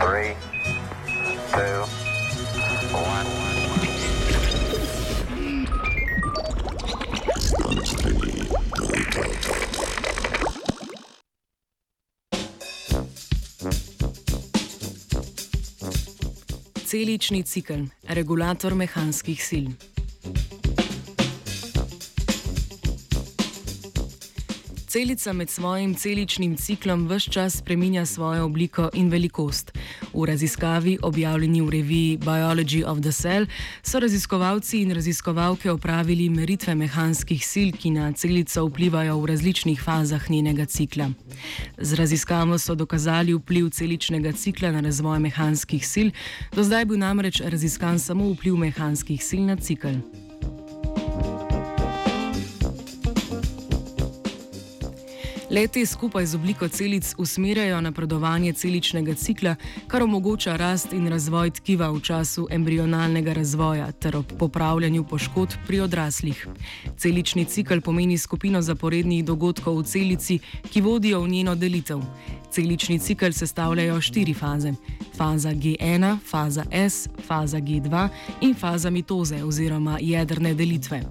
Three, two, one. Celični cikl, regulator mehanskih sil. Celica med svojim celičnim ciklom vse čas spreminja svojo obliko in velikost. V raziskavi, objavljeni v reviji Biology of the Cell, so raziskovalci in raziskovalke opravili meritve mehanskih sil, ki na celico vplivajo v različnih fazah njenega cikla. Z raziskavo so dokazali vpliv celičnega cikla na razvoj mehanskih sil, do zdaj je bil namreč raziskan samo vpliv mehanskih sil na cikl. Leti skupaj z obliko celic usmerjajo napredovanje celičnega cikla, kar omogoča rast in razvoj tkiva v času embrionalnega razvoja ter ob popravljanju poškodb pri odraslih. Celični cikl pomeni skupino zaporednih dogodkov v celici, ki vodijo v njeno delitev. Celični cikl sestavljajo štiri faze: faza G1, faza S, faza G2 in faza mitoze oziroma jedrne delitve.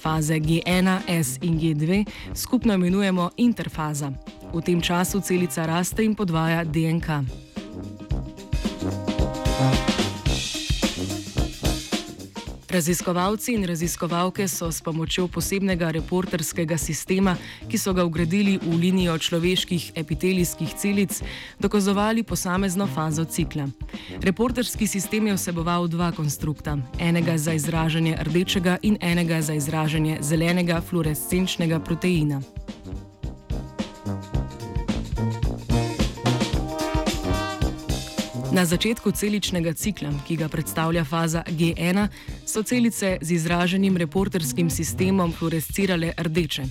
Faze G1, S in G2 skupno imenujemo interfaza. V tem času celica raste in podvaja DNK. Raziskovalci in raziskovalke so s pomočjo posebnega reporterskega sistema, ki so ga ugradili v linijo človeških epitelijskih celic, dokazovali posamezno fazo cikla. Reporterski sistem je vseboval dva konstrukta: enega za izražanje rdečega in enega za izražanje zelenega fluorescenčnega proteina. Na začetku celičnega cikla, ki ga predstavlja faza G1, so celice z izraženim reporterskim sistemom fluorescirale rdeče.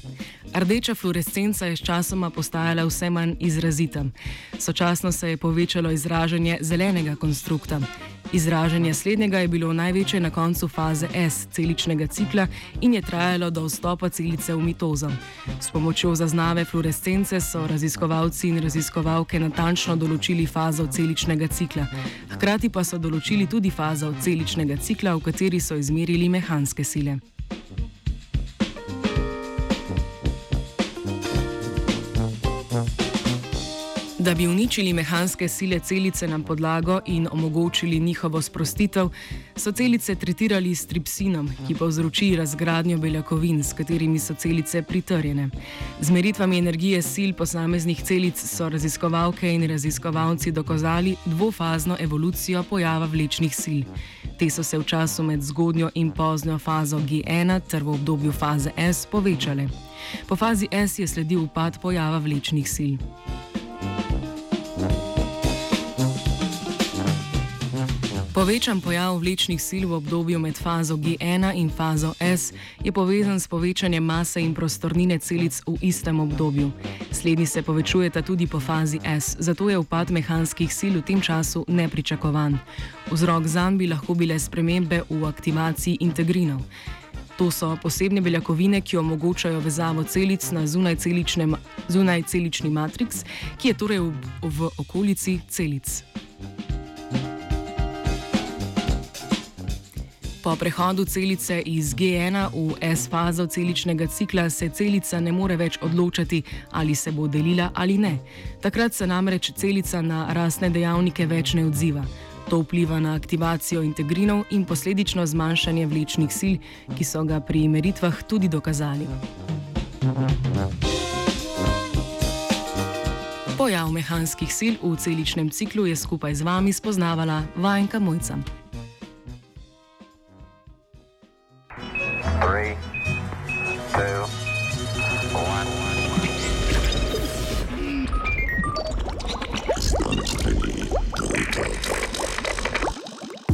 Rdeča fluorescenca je sčasoma postajala vse manj izrazita. Sočasno se je povečalo izražanje zelenega konstrukta. Izražanje slednjega je bilo največje na koncu faze S celičnega cikla in je trajalo do vstopa celice v mitozo. S pomočjo zaznave fluorescence so raziskovalci in raziskovalke natančno določili fazo celičnega cikla. Hkrati pa so določili tudi fazo celičnega cikla, v kateri so izmerili mehanske sile. Da bi uničili mehanske sile celice na podlago in omogočili njihovo sprostitev, so celice tretirali s tripsinom, ki povzroči razgradnjo beljakovin, s katerimi so celice pritrjene. Z meritvami energije sil posameznih celic so raziskovalke in raziskovalci dokazali dvofazno evolucijo pojava vlečnih sil. Te so se v času med zgodnjo in poznjo fazo G1 ter v obdobju faze S povečale. Po fazi S je sledil upad pojava vlečnih sil. Povečan pojav vlečnih sil v obdobju med fazo G1 in fazo S je povezan s povečanjem mase in prostornine celic v istem obdobju. Slednji se povečujeta tudi po fazi S, zato je upad mehanskih sil v tem času nepričakovan. Vzrok zanj bi lahko bile spremembe v aktivaciji integrinov. To so posebne beljakovine, ki omogočajo vezavo celic na zunajcelični matriks, ki je torej v, v okolici celic. Po prehodu celice iz G1 v S fazo celičnega cikla se celica ne more več odločati, ali se bo delila ali ne. Takrat se namreč celica na rasne dejavnike več ne odziva. To vpliva na aktivacijo integrinov in posledično zmanjšanje vlečnih sil, ki so ga pri meritvah tudi dokazali. Pojav mehanskih sil v celičnem ciklu je skupaj z vami spoznavala vajenka Mojca.